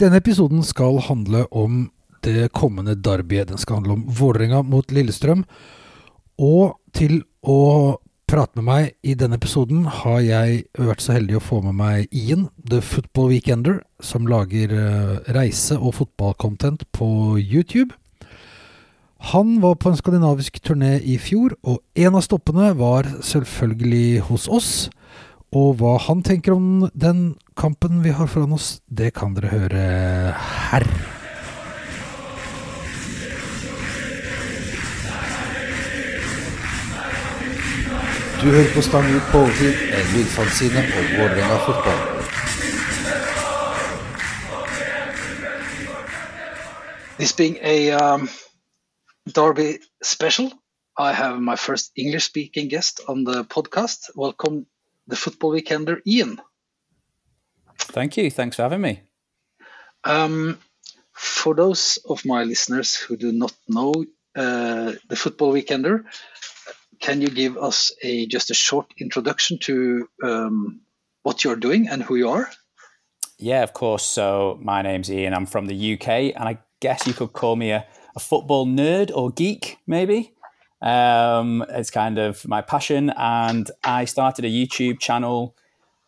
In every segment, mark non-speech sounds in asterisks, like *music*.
Denne episoden skal handle om det kommende derbyet. Den skal handle om Vålerenga mot Lillestrøm. Og til å prate med meg i denne episoden har jeg vært så heldig å få med meg Ian, The Football Weekender, som lager eh, reise- og fotballcontent på YouTube. Han var på en skandinavisk turné i fjor, og en av stoppene var selvfølgelig hos oss. Og hva han tenker om den kampen vi har foran oss, det kan dere høre her. Du hører på Stang ut på overtid, en lydfanzine om Vålerenga fotball. This being a um, Derby special, I have my first English speaking guest on the podcast. Welcome, the football weekender, Iain. Thank you. Thanks for having me. Um, for those of my listeners who do not know uh, the football weekender, can you give us a just a short introduction to um, what you're doing and who you are? Yeah, of course. So my name's Iain. I'm from the UK, and I guess you could call me a, a football nerd or geek, maybe. Um, it's kind of my passion, and I started a YouTube channel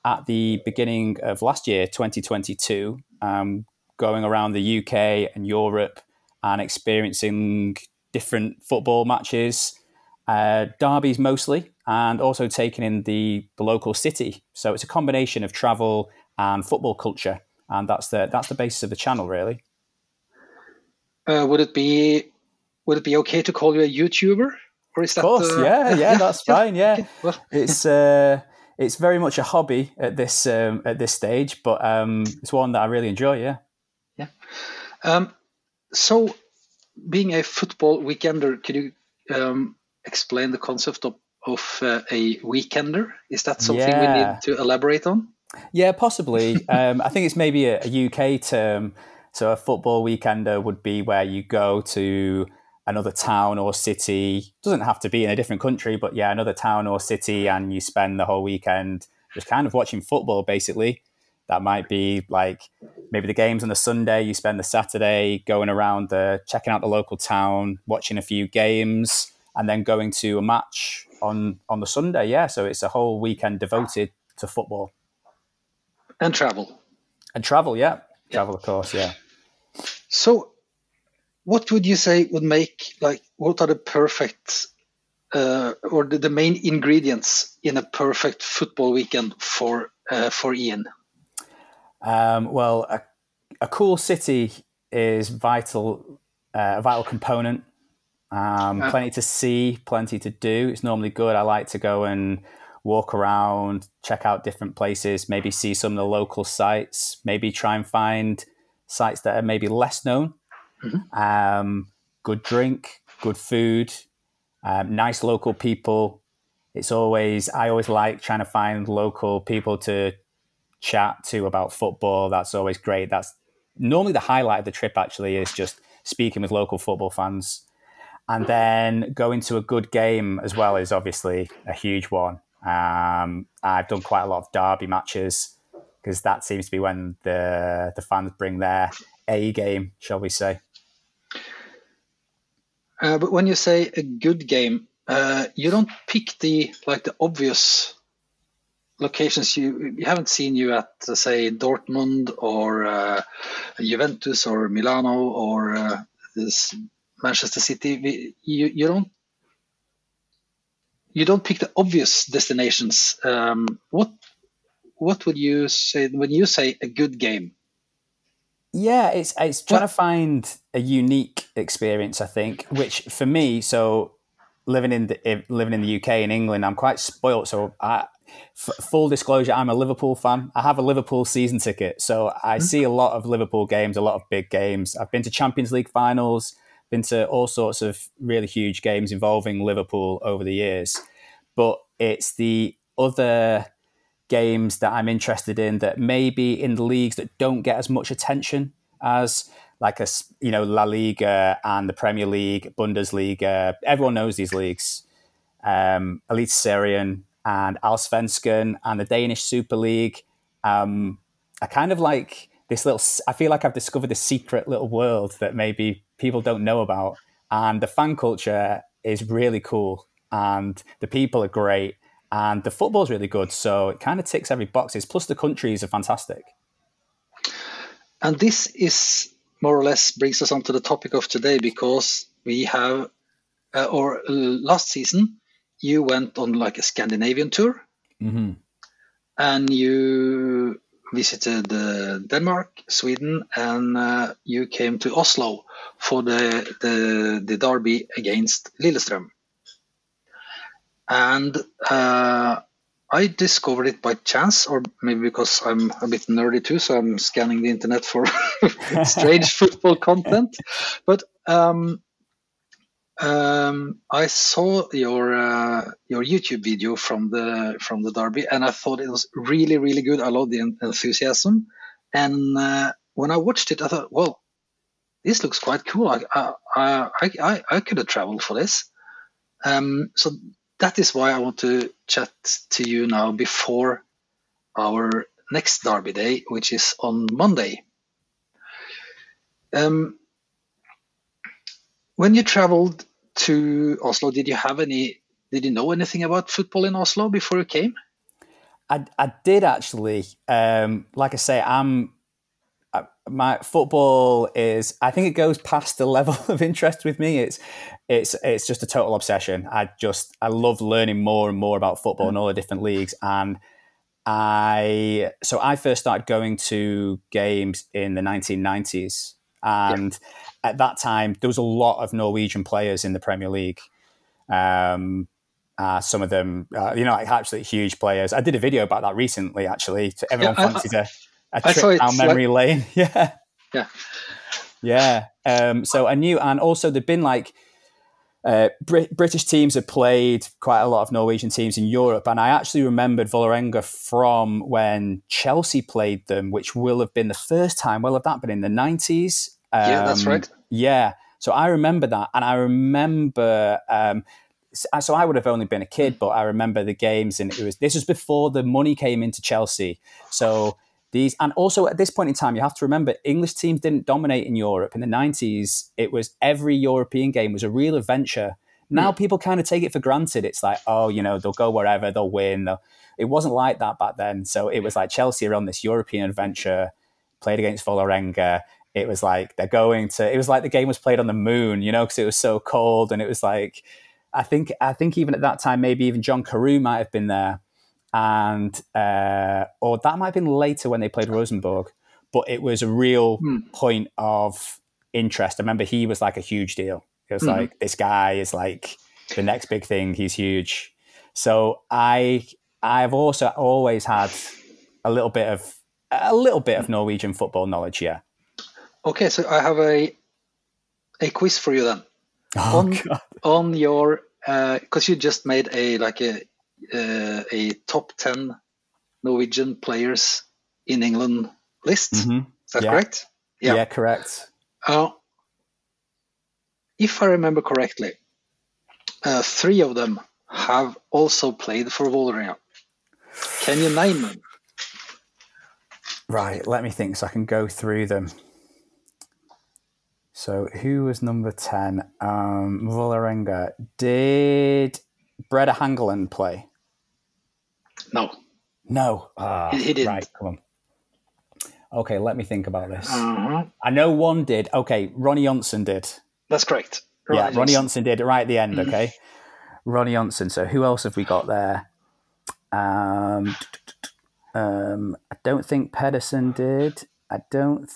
at the beginning of last year, 2022, um, going around the UK and Europe and experiencing different football matches, uh, derbies mostly, and also taking in the, the local city. So it's a combination of travel and football culture, and that's the that's the basis of the channel, really. Uh, would it be would it be okay to call you a YouTuber, or is that? Of course, uh, yeah, *laughs* yeah, that's fine. Yeah, okay, well, it's uh, it's very much a hobby at this um, at this stage, but um, it's one that I really enjoy. Yeah. yeah. Um, so, being a football weekender, could you um, explain the concept of of uh, a weekender? Is that something we need to elaborate on? Yeah, possibly. *laughs* um, I think it's maybe a, a UK term. So a football weekender would be where you go to another town or city. Doesn't have to be in a different country, but yeah, another town or city, and you spend the whole weekend just kind of watching football. Basically, that might be like maybe the games on the Sunday. You spend the Saturday going around the checking out the local town, watching a few games, and then going to a match on on the Sunday. Yeah, so it's a whole weekend devoted to football. And travel. And travel, yeah. Travel, of course, yeah. So, what would you say would make like what are the perfect uh, or the, the main ingredients in a perfect football weekend for uh, for Iain? Um, well, a, a cool city is vital, uh, a vital component. Um, plenty to see, plenty to do. It's normally good. I like to go and walk around, check out different places, maybe see some of the local sites, maybe try and find sites that are maybe less known. Um, good drink, good food, um, nice local people. It's always, I always like trying to find local people to chat to about football. That's always great. That's normally the highlight of the trip, actually, is just speaking with local football fans. And then going to a good game as well is obviously a huge one. Um, I've done quite a lot of derby matches because that seems to be when the the fans bring their A game, shall we say? Uh, but when you say a good game, uh, you don't pick the like the obvious locations. You you haven't seen you at uh, say Dortmund or uh, Juventus or Milano or uh, Manchester City. You you don't you don't pick the obvious destinations. Um, what what would you say when you say a good game? Yeah, it's it's trying What- to find a unique experience. I think, which for me, so living in the eh, living in the UK in England, I'm quite spoilt. So, I, f- full disclosure, I'm a Liverpool fan. I have a Liverpool season ticket, so I see a lot of Liverpool games, a lot of big games. I've been to Champions League finals, been to all sorts of really huge games involving Liverpool over the years. But it's the other games that I'm interested in that maybe in the leagues that don't get as much attention as like a you know La Liga and the Premier League, Bundesliga. Everyone knows these leagues. Um, Eliteserien and Allsvenskan and the Danish Super League. Um, I kind of like this little. I feel like I've discovered this secret little world that maybe people don't know about, and the fan culture is really cool, and the people are great, and the football's really good. So it kind of ticks every boxes. Plus, the countries are fantastic. And this is more or less brings us on to the topic of today because we have, uh, or uh, last season, you went on like a Scandinavian tour, mm-hmm. and you visited uh, Denmark, Sweden, and uh, you came to Oslo for the, the, the derby against Lillestrøm. And uh, I discovered it by chance, or maybe because I'm a bit nerdy too, so I'm scanning the internet for *laughs* strange *laughs* football content. But um, um, I saw your uh, your YouTube video from the from the derby, and I thought it was really really good. I love the enthusiasm, and uh, when I watched it, I thought, well, this looks quite cool. I I I, I, I could have traveled for this. Um, so that is why I want to chat to you now before our next Derby Day, which is on Monday. Um, when you traveled to Oslo, did you have any? Did you know anything about football in Oslo before you came? I, I did actually. Um, like I say, I'm my football is I think it goes past the *laughs* level of interest with me. It's it's it's just a total obsession. I just I love learning more and more about football and all the different leagues. And I so I first started going to games in the 1990s, and yeah. at that time there was a lot of Norwegian players in the Premier League. Um, uh, some of them, uh, you know, like absolutely huge players. I did a video about that recently, actually. To everyone yeah, fancies a, a trip down memory like, lane. *laughs* yeah, yeah, yeah. Um, so I knew, and also there'd been like uh, Brit- British teams had played quite a lot of Norwegian teams in Europe, and I actually remembered Vålerenga from when Chelsea played them, which will have been the first time. Will have that been in the nineties? Um, yeah, that's right. Yeah, so I remember that, and I remember. Um, so I would have only been a kid, but I remember the games, and it was this was before the money came into Chelsea. So these, and also at this point in time, you have to remember English teams didn't dominate in Europe in the '90s. It was every European game was a real adventure. Now mm. people kind of take it for granted. It's like, oh, you know, they'll go wherever, they'll win. They'll... It wasn't like that back then. So it was like Chelsea are on this European adventure, played against Vålerenga. It was like they're going to. It was like the game was played on the moon, you know, because it was so cold, and it was like, I think, I think even at that time, maybe even John Carew might have been there and uh, or that might have been later when they played Rosenborg, but it was a real hmm. point of interest. I remember he was like a huge deal. It was mm like this guy is like the next big thing. He's huge. So I I've also always had a little bit of a little bit of Norwegian football knowledge. Yeah. Okay, so I have a a quiz for you then. Oh, on God. on your because uh, you just made a like a a top 10 Norwegian players in England list. Mm-hmm. Is that yeah. correct? Yeah, yeah correct. Uh, if I remember correctly, uh, three of them have also played for Vålerenga. Can you name them? Right, let me think so I can go through them. So, who was number 10? Um, Vålerenga. Did Brede Hangeland play? No. No. Ah, he, he, didn't. Right, come on. Okay, let me think about this. Uh-huh. I know one did. Okay, Ronnie Johnsen did. That's correct. Ronny yeah, Ronny Johnsen did right at the end. Mm-hmm. Okay, Ronny Johnsen. So who else have we got there? Um, um, I don't think Pedersen did. I don't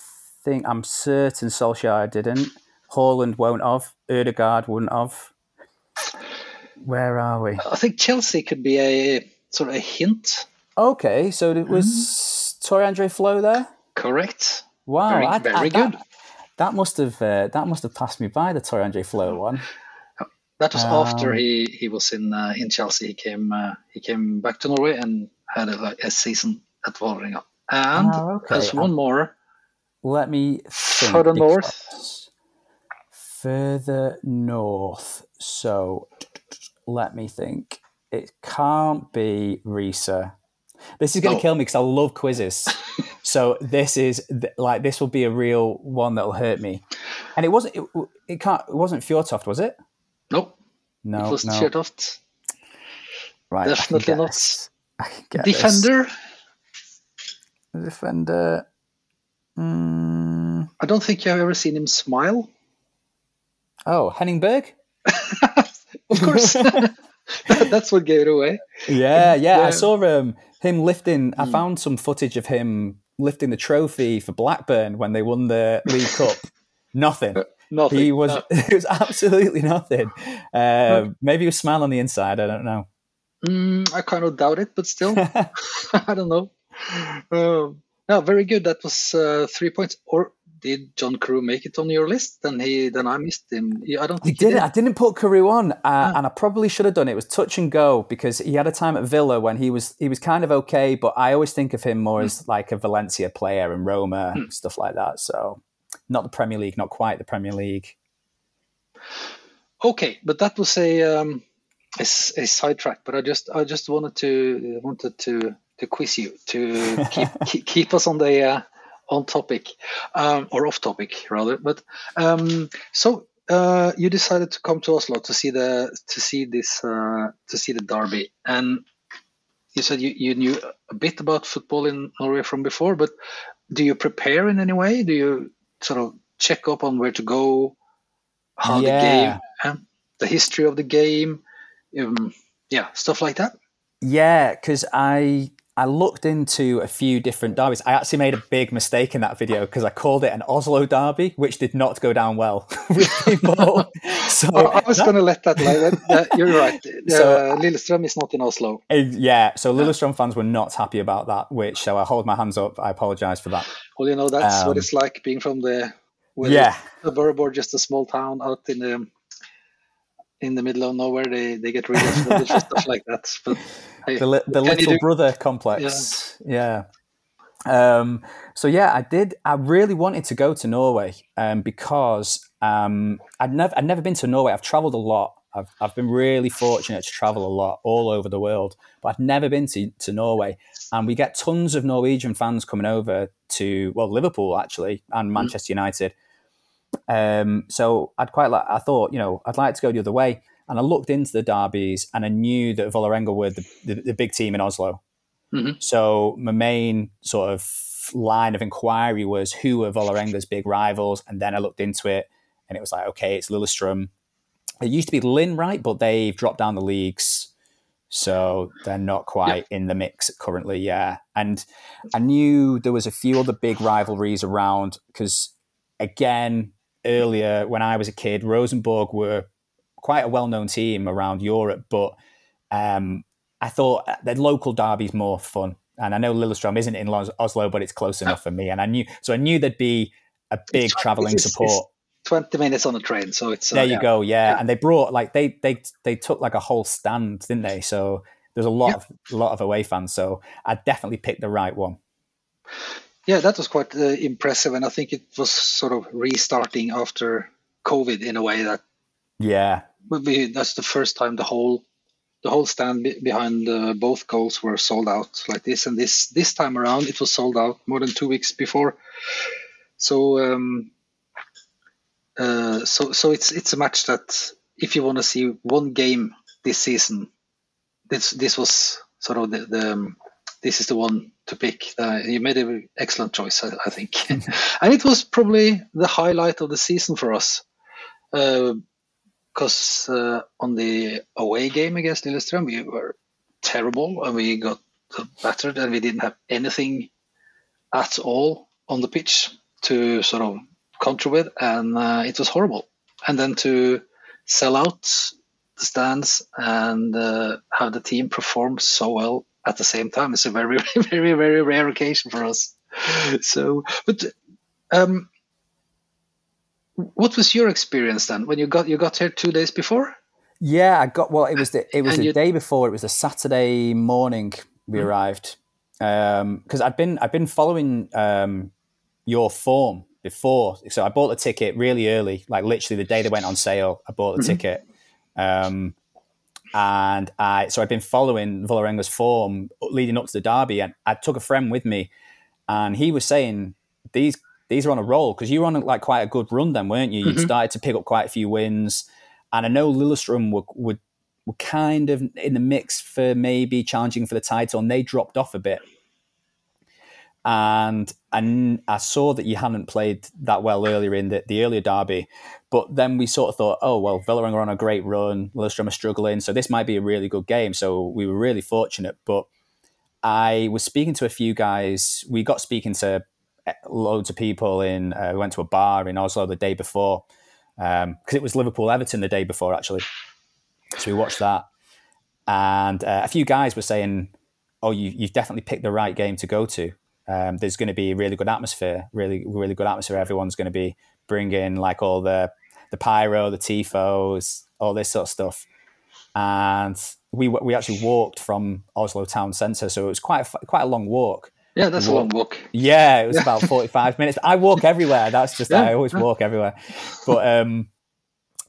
think. I'm certain Solskjaer didn't. Haaland won't have. Ødegaard wouldn't have. Where are we? I think Chelsea could be a sort of a hint. Okay, so it was mm. Tore Andre Flo there. Correct. Wow, very, I, very I, good. That, that, must have uh, that must have passed me by the Tore Andre Flo one. That was um, after he, he was in uh, in Chelsea. He came uh, he came back to Norway and had a, a season at Vålerenga. And oh, okay. there's one more. Let me think further north. Further north. So let me think. It can't be Riise. This is going to kill me because I love quizzes. *laughs* So this is like this will be a real one that'll hurt me. And it wasn't. It, it can't. It wasn't Fjortoft, was it? Nope. No. it was no. Fjortoft. Right. Definitely not. guess. I can get this. Defender. Defender. Mm, I don't think you've ever seen him smile. oh, Henning Berg. *laughs* Of course. *laughs* *laughs* That's what gave it away. Yeah, yeah. I saw um, him lifting. Hmm. I found some footage of him lifting the trophy for Blackburn when they won the League Cup. *laughs* Nothing. Nothing. He was. No. *laughs* It was absolutely nothing. Um, maybe he was smiling on the inside. I don't know. Mm, I kind of doubt it, but still, I don't know. Um, no, very good. That was uh, three points. Or did John Carew make it on your list? Then he, then I missed him. I don't He think he didn't. did. I didn't put Carew on, uh, and I probably should have done it. It was touch and go because he had a time at Villa when he was he was kind of okay, but I always think of him more as like a Valencia player and Roma stuff like that. So not the Premier League, not quite the Premier League. Okay, but that was a um, a, a sidetrack. But I just I just wanted to wanted to to quiz you to *laughs* keep keep, keep us on the uh, on topic um, or off topic rather. But um, so uh, you decided to come to Oslo to see the to see this uh, to see the derby, and you said you, you knew a bit about football in Norway from before. But do you prepare in any way? Do you sort of check up on where to go, how the game, um, the history of the game, um, yeah, stuff like that? Yeah, because I I looked into a few different derbies. I actually made a big mistake in that video because I called it an Oslo derby, which did not go down well *laughs* with people. *laughs* so I was going to let that lie. uh, *laughs* you're right. Uh, So- Lillestrøm is not in Oslo. Uh, yeah, so Lillestrøm fans were not happy about that, which so I hold my hands up. I apologise for that. Well, you know that's Um, what it's like being from the Yeah. a suburb or just a small town out in the in the middle of nowhere. They they get of stuff like that. But hey, *laughs* The, the what can you little brother *laughs* complex. Yeah. Um, so yeah, I did. I really wanted to go to Norway um, because um, I'd never I'd never been to Norway. I've travelled a lot. I've I've been really fortunate to travel a lot all over the world, but I've never been to, to Norway. And we get tons of Norwegian fans coming over to well Liverpool actually and Manchester United. Um, so I'd quite like. I thought you know I'd like to go the other way. And I looked into the derbies, and I knew that Vålerenga were the, the, the big team in Oslo. Mhm. So my main sort of line of inquiry was who were Vålerenga's big rivals, and then I looked into it, and it was like, okay, it's Lillestrøm. It used to be Lyn, right? But they've dropped down the leagues, so they're not quite in the mix currently. Yeah, and I knew there was a few other big rivalries around because, again, earlier when I was a kid, Rosenborg were quite a well-known team around Europe, but um, I thought the local derby's more fun. And I know Lillestrøm isn't in Oslo, but it's close enough for me. And I knew, so I knew there'd be a big traveling support. Twenty minutes on the train, so it's uh, there you yeah. go, yeah. Yeah. And they brought like they they they took like a whole stand, didn't they? So there's a lot Yeah. of a lot of away fans. So I definitely picked the right one. Yeah, that was quite uh, impressive, and I think it was sort of restarting after COVID in a way that Yeah, that's the first time the whole the whole stand be- behind uh, both goals were sold out like this. And this this time around it was sold out more than two weeks before. So um uh so so it's it's a match that if you want to see one game this season this this was sort of the, the um, this is the one to pick. Uh, you made an excellent choice i, I think. *laughs* And it was probably the highlight of the season for us. Uh, because uh, on the away game against Lillestrøm, we were terrible and we got battered and we didn't have anything at all on the pitch to sort of counter with, and uh, it was horrible. And then to sell out the stands and uh, have the team perform so well at the same time is a very, *laughs* very, very rare occasion for us. So, but um, what was your experience then when you got you got here two days before? yeah. I got well. It was the it was And the you- day before. It was a Saturday morning we arrived because I'd been I'd been following um, your form before. So I bought the ticket really early, like literally the day they went on sale. I bought the ticket. Um, and I so I've been following Vålerenga's form leading up to the derby, and I took a friend with me, and he was saying these these are on a roll because you were on like quite a good run then, weren't you? You Mhm. started to pick up quite a few wins, and I know Lillestrøm were, were were kind of in the mix for maybe challenging for the title, and they dropped off a bit. And and I saw that you hadn't played that well earlier in the, the earlier derby, but then we sort of thought, oh well, Vålerenga are on a great run, Lillestrøm are struggling, so this might be a really good game. So we were really fortunate. But I was speaking to a few guys. We got speaking to loads of people in. Uh, we went to a bar in Oslo the day before because it was Liverpool Everton the day before actually. So we watched that, and uh, a few guys were saying, "Oh, you, you've definitely picked the right game to go to. Um, there's going to be a really good atmosphere, really, really good atmosphere. Everyone's going to be bringing like all the the pyro, the tifos, all this sort of stuff." And we we actually walked from Oslo town centre, so it was quite a, quite a long walk. Yeah, that's a Walk. long walk. Yeah, it was about 45 minutes. I walk everywhere. That's just, Yeah. I always walk everywhere. But um,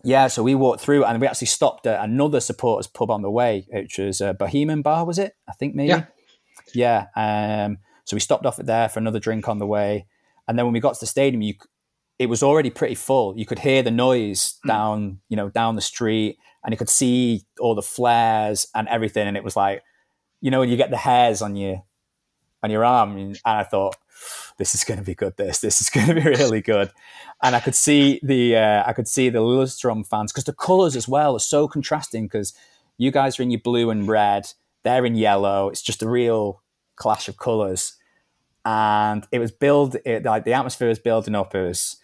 yeah, so we walked through and we actually stopped at another supporters pub on the way, which was uh, Bohemian Bar, was it? I think maybe. Yeah. Yeah. Um, so we stopped off at there for another drink on the way. And then when we got to the stadium, you, it was already pretty full. You could hear the noise Hmm. down, you know, down the street and you could see all the flares and everything. And it was like, you know, when you get the hairs on your, on your arm and I thought, this is going to be good. This, this is *laughs* going to be really good. And I could see the, uh, I could see the Lillestrøm fans because the colours as well are so contrasting because you guys are in your blue and red, they're in yellow. It's just a real clash of colours. And it was build, it, like the atmosphere was building up. It was,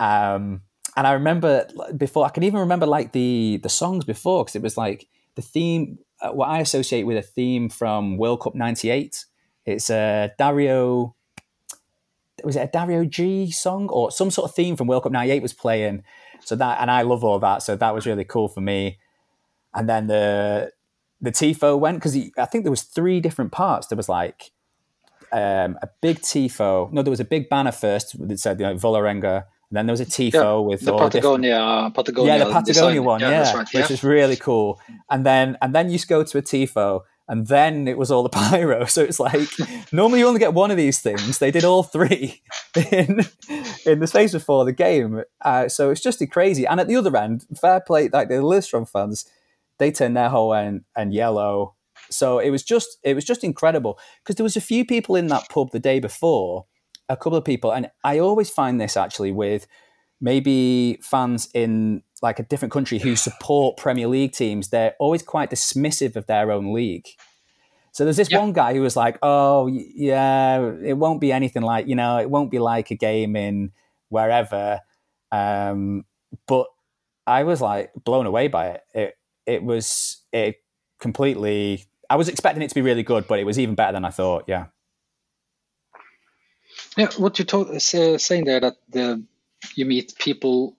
um, and I remember before, I can even remember like the the songs before because it was like the theme. Uh, what I associate with a theme from World Cup '98. It's a Dario. Was it a Dario G song or some sort of theme from World Cup '98 was playing? So that and I love all that. So that was really cool for me. And then the the tifo went because I think there was three different parts. There was like um, a big tifo. No, there was a big banner first that said you know, Vålerenga. And then there was a tifo Yeah, with The different- Patagonia, Patagonia. yeah, the Patagonia design. one, yeah, that's right. which Yeah. is really cool. And then and then you go to a tifo, and then it was all the *laughs* pyro. So it's like normally you only get one of these things. They did all three *laughs* in in the space before the game. Uh, so it's just crazy. And at the other end, fair play, like the Lillestrøm fans, they turned their whole and and yellow. So it was just it was just incredible because there was a few people in that pub the day before, a couple of people, and I always find this actually with maybe fans in like a different country who support Premier League teams, they're always quite dismissive of their own league. So there's this Yeah. one guy who was like, "Oh, yeah, it won't be anything like you know, it won't be like a game in wherever." Um, but I was like blown away by it. It it was it completely. I was expecting it to be really good, but it was even better than I thought. Yeah, Yeah, what you told is uh, saying there that the you meet people,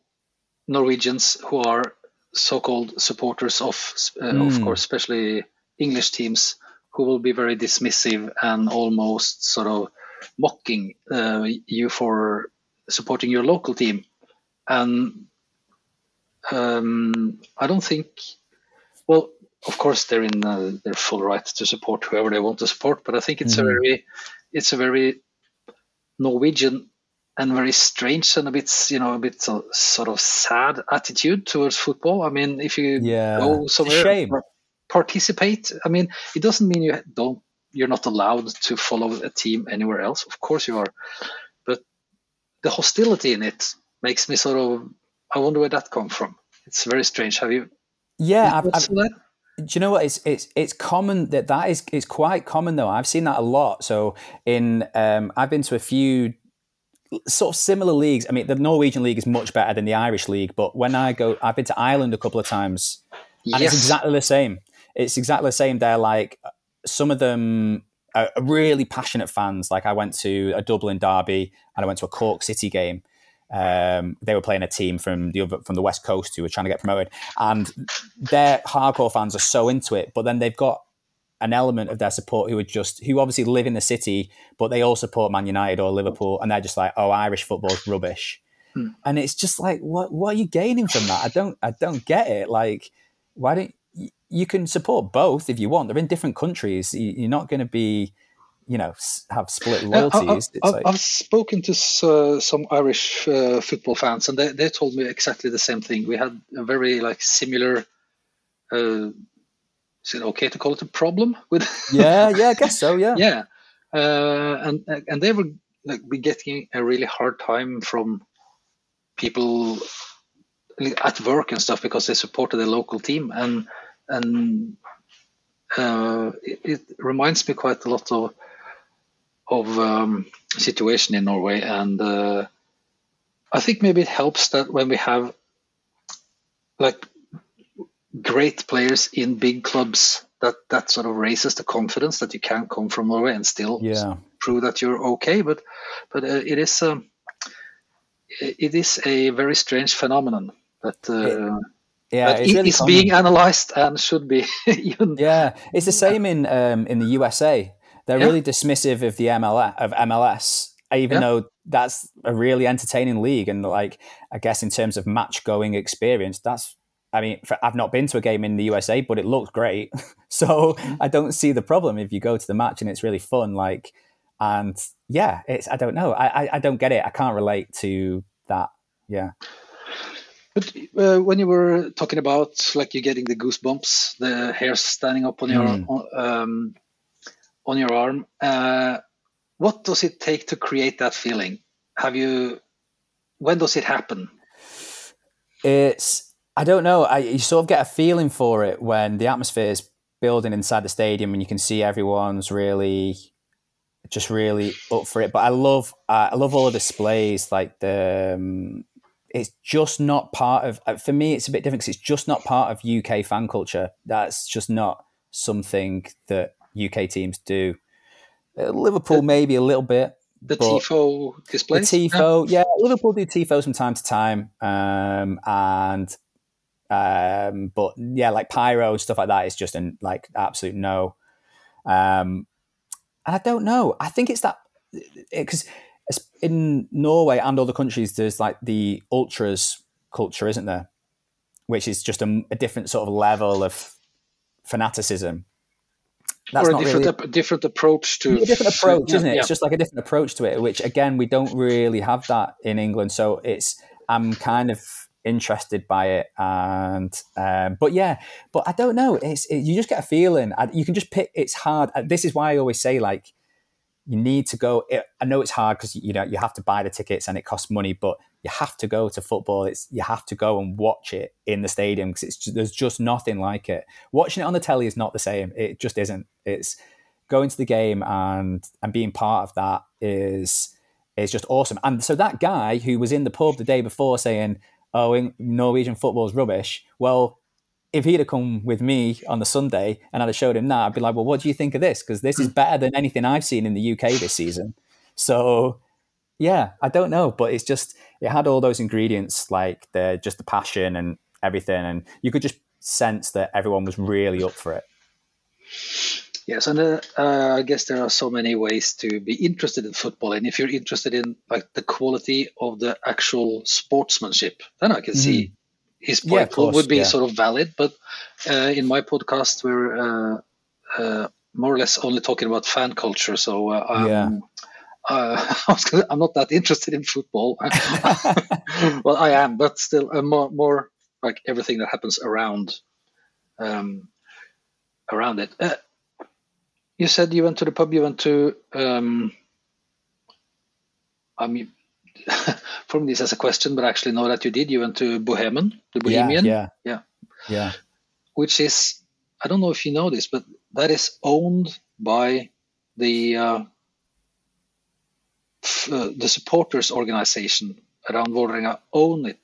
Norwegians who are so-called supporters of, uh, of Mm. course, especially English teams, who will be very dismissive and almost sort of mocking uh, you for supporting your local team, and um, I don't think. Well, of course, they're in uh, their full right to support whoever they want to support, but I think it's a Mhm. very, it's a very Norwegian and very strange and a bit, you know, a bit so, sort of sad attitude towards football. I mean, if you yeah. go somewhere, shame. participate. I mean, it doesn't mean you don't, you're not allowed to follow a team anywhere else. Of course you are, but the hostility in it makes me sort of. I wonder where that comes from. It's very strange. Have you? Yeah, I've, I've, do you know what it's it's it's common that that is it's quite common though i've seen that a lot so in um i've been to a few sort of similar leagues. I mean the norwegian league is much better than the irish league but when i go i've been to ireland a couple of times and yes. it's exactly the same. It's exactly the same. They're like some of them are really passionate fans. Like i went to a dublin derby and i went to a cork city game. Um, they were playing a team from the other from the west coast who were trying to get promoted. And their hardcore fans are so into it, but then they've got an element of their support who are just who obviously live in the city, but they all support Man United or Liverpool, and they're just like, oh, Irish football's rubbish, Hmm. and it's just like, what what are you gaining from that? I don't I don't get it. Like, why don't you can support both if you want? They're in different countries. You- You're not going to be you know have split loyalties. I, have like... spoken to uh, some Irish uh, football fans, and they, they told me exactly the same thing. We had a very like similar. Uh, is it okay to call it a problem with? *laughs* yeah, yeah, I guess so. Yeah, *laughs* yeah, uh, and and they were like be getting a really hard time from people at work and stuff because they supported the local team and and uh, it, it, reminds me quite a lot of of um, situation in Norway and uh, I think maybe it helps that when we have like great players in big clubs that that sort of raises the confidence that you can come from Norway and still yeah. prove that you're okay but but uh, it is um, it is a very strange phenomenon that uh, yeah, it's, really it's being analyzed and should be *laughs* even. Yeah, it's the same in um, in the USA. They're yeah. really dismissive of the MLS of MLS, even yeah. though that's a really entertaining league. And like, I guess in terms of match going experience, that's. I mean, for, I've not been to a game in the USA, but it looked great. *laughs* so mm-hmm. I don't see the problem if you go to the match and it's really fun. Like, and yeah, it's I don't know. I, I, I don't get it. I can't relate to that. Yeah. But uh, when you were talking about like you getting the goosebumps, the hairs standing up on your mm. um, on your arm, uh, what does it take to create that feeling? Have you? When does it happen? It's I don't know. I, you sort of get a feeling for it when the atmosphere is building inside the stadium and you can see everyone's really just really up for it. But I love I love all the displays like the um, it's just not part of uh, for me it's a bit different because it's just not part of uk fan culture that's just not something that uk teams do uh, liverpool the, maybe a little bit the tifo display the tifo yeah. yeah. liverpool do tifo from time to time um, and um, but yeah like pyro and stuff like that is just an like absolute no um, and i don't know i think it's that because it, in Norway and other countries, there's like the ultras culture, isn't there? Which is just a, a different sort of level of fanaticism. That's or a different, really, a different approach to a different approach, isn't it? Yeah. It's just like a different approach to it, which again we don't really have that in England. So it's I'm kind of interested by it, and um, but yeah, but I don't know. It's it, you just get a feeling. I, you can just pick. It's hard. This is why I always say like you need to go. I know it's hard because you know you have to buy the tickets and it costs money, but you have to go to football. It's you have to go and watch it in the stadium because it's there's just nothing like it. Watching it on the telly is not the same. It just isn't. It's going to the game and and being part of that is is just awesome. And so that guy who was in the pub the day before saying, "Oh, Norwegian football is rubbish," well, if he'd have come with me on the Sunday and I'd have showed him that, I'd be like, well, what do you think of this? Because this is hmm. better than anything I've seen in the UK this season. So, yeah, I don't know, but it's just it had all those ingredients, like the just the passion and everything, and you could just sense that everyone was really up for it. Yes, and uh, uh, I guess there are so many ways to be interested in football, and if you're interested in like the quality of the actual sportsmanship, then I can mm-hmm. see his point yeah, course, would be yeah. sort of valid. But uh, in my podcast, we're uh, uh, more or less only talking about fan culture. So uh, I'm, yeah. Uh, *laughs* I'm not that interested in football. *laughs* well, I am, but still uh, more, more like everything that happens around um, around it. You said you went to the pub. You went to. Um, I mean, *laughs* from this as a question, but actually know that you did. You went to Bohemian, the Bohemian. Yeah, yeah, yeah. Which is, I don't know if you know this, but that is owned by the uh, f- uh, the supporters organization around Vålerenga own it.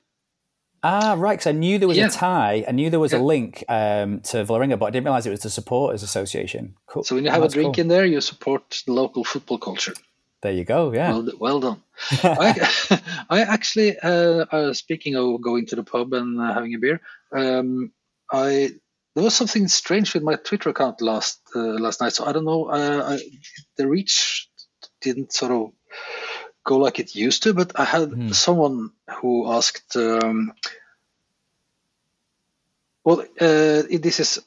Ah, right. Because I knew there was yeah. a tie. I knew there was yeah. a link um, to Vålerenga, but I didn't realize it was the supporters association. Cool. So when you have oh, a drink cool. in there, you support the local football culture. There you go. Yeah. Well, well done. *laughs* I, *laughs* I, actually, uh, uh, speaking of going to the pub and uh, having a beer, um, I there was something strange with my Twitter account last uh, last night. So I don't know. Uh, I, the reach didn't sort of go like it used to, but I had mm. someone who asked. Um, well, uh, this is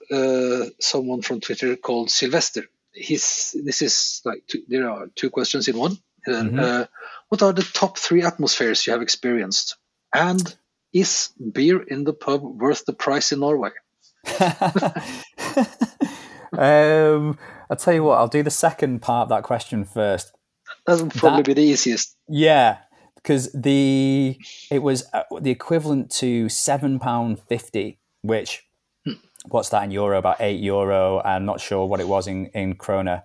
someone from Twitter called Sylvester he's this is like two, there are two questions in one. Uh, Mhm. uh, what are the top three atmospheres you have experienced? And is beer in the pub worth the price in Norway? *laughs* *laughs* um, I'll tell you what. I'll do the second part of that question first. That would probably That- be the easiest. Yeah, because the it was uh, the equivalent to seven pound fifty, which what's that in euro? About eight euro. I'm not sure what it was in in krona.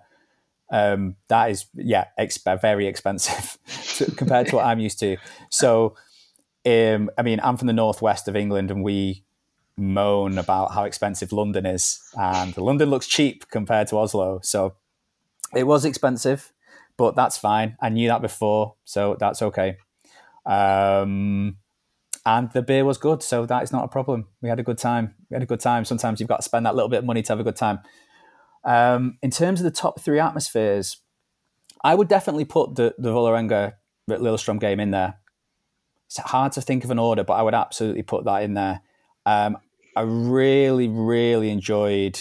Um, that is yeah, exp- very expensive *laughs* to- compared to what I'm used to. So, um, I mean, I'm from the northwest of England, and we moan about how expensive London is, and London looks cheap compared to Oslo. So, it was expensive but that's fine. I knew that before, so that's okay. Um, and the beer was good, so that is not a problem. We had a good time. We had a good time. Sometimes you've got to spend that little bit of money to have a good time. Um, in terms of the top three atmospheres, I would definitely put the the Vålerenga Lillestrøm game in there. It's hard to think of an order, but I would absolutely put that in there. Um, I really, really enjoyed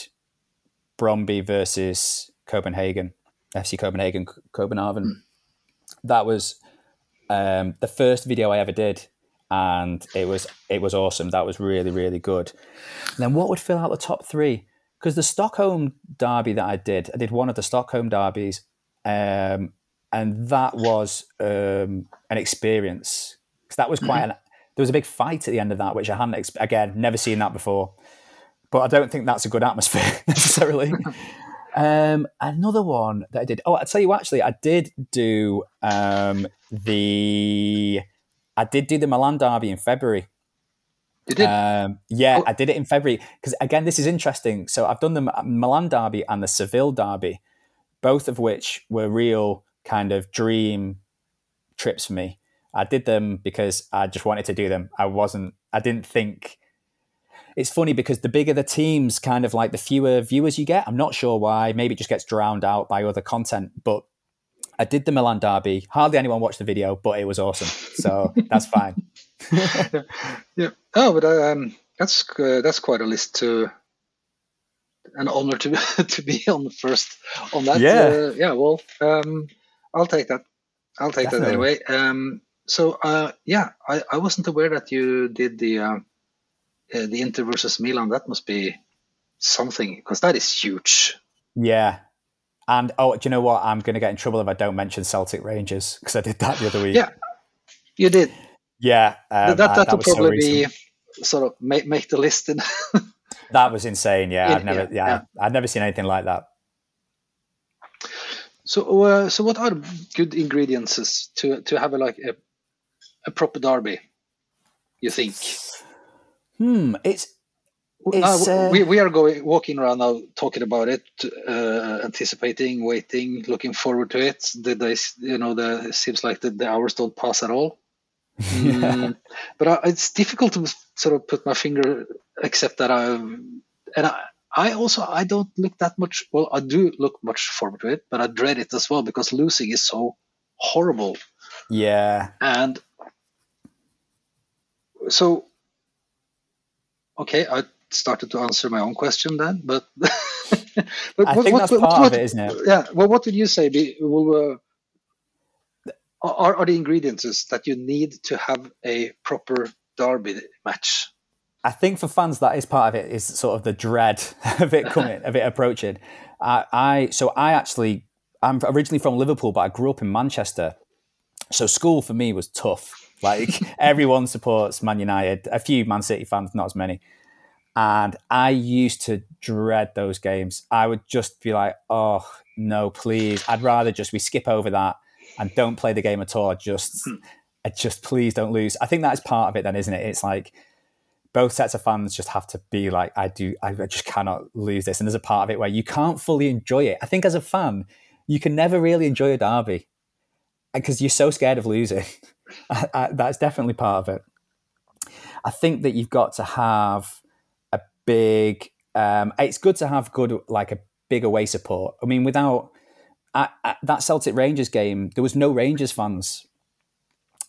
Brøndby versus Copenhagen. FC Copenhagen, Copenhagen. That was um, the first video I ever did, and it was it was awesome. That was really really good. And then what would fill out the top three? Because the Stockholm derby that I did, I did one of the Stockholm derbies, um, and that was um, an experience. Because that was quite an. There was a big fight at the end of that, which I hadn't exp- again never seen that before. But I don't think that's a good atmosphere *laughs* necessarily. Um, another one that I did. Oh, I'll tell you actually, I did do um, the. I did do the Milan derby in February. Did. Um, yeah, Oh. I did it in February because again, this is interesting. So I've done the Milan derby and the Seville derby, both of which were real kind of dream trips for me. I did them because I just wanted to do them. I wasn't. I didn't think. It's funny because the bigger the teams, kind of like the fewer viewers you get. I'm not sure why. Maybe it just gets drowned out by other content. But I did the Milan derby. Hardly anyone watched the video, but it was awesome. So that's fine. yeah. *laughs* *laughs* yeah. Oh, but um, that's uh, that's quite a list to. An honor to *laughs* to be on the first on that. Yeah. Uh, yeah. Well, um, I'll take that. I'll take that Definitely. anyway. Um, so uh, yeah, I, I wasn't aware that you did the uh, uh, the Inter versus Milan. That must be something because that is huge. Yeah. And oh, do you know what? I'm going to get in trouble if I don't mention Celtic Rangers because I did that the other week. Yeah, you did. Yeah. um, that that will was so probably be sort of make make the list. In *laughs* That was insane. Yeah. Yeah, I've never, yeah, yeah, yeah. I've never seen anything like that. so uh, so what are good ingredients to to have a like a, a proper derby? You think? Hmm. It's, Uh, uh, we we are going walking around now talking about it, uh, anticipating, waiting, looking forward to it. The days, you know, the it seems like the, the hours don't pass at all. *laughs* Mm, but I, it's difficult to sort of put my finger, except that I and I, I also I don't look that much. Well, I do look much forward to it, but I dread it as well because losing is so horrible. yeah. And so, okay, I started to answer my own question then, but, *laughs* but I think that's part of it, isn't it? Yeah. Well, what would you say? Be, will, uh, are, are the ingredients that you need to have a proper derby match? I think for fans that is part of it is sort of the dread *laughs* of it coming, of it approaching. I, I so I actually I'm originally from Liverpool, but I grew up in Manchester. So school for me was tough. Like *laughs* everyone supports Man United, a few Man City fans, not as many. And I used to dread those games. I would just be like, "Oh no, please! I'd rather just we skip over that and don't play the game at all. Just, hmm. I just please don't lose." I think that is part of it, then, isn't it? It's like both sets of fans just have to be like, I do, I just cannot lose this. And there's a part of it where you can't fully enjoy it. I think as a fan, you can never really enjoy a derby uh, because you're so scared of losing. *laughs* I, I, that's definitely part of it. I think that you've got to have big. Um, it's good to have good, like a big away support. I mean, without at, at that Celtic Rangers game, there was no Rangers fans.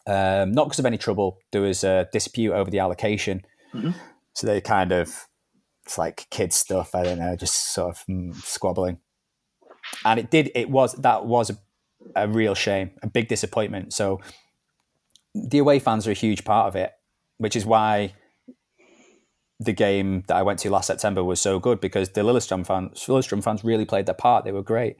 Um, not because of any trouble. There was a dispute over the allocation. Mhm. So they kind of, it's like kid stuff. I don't know, just sort of mm, squabbling. and it did. It was that was a, a real shame, a big disappointment. So the away fans are a huge part of it, which is why the game that I went to last September was so good because the Lillestrøm fans, Lillestrøm fans really played their part. They were great.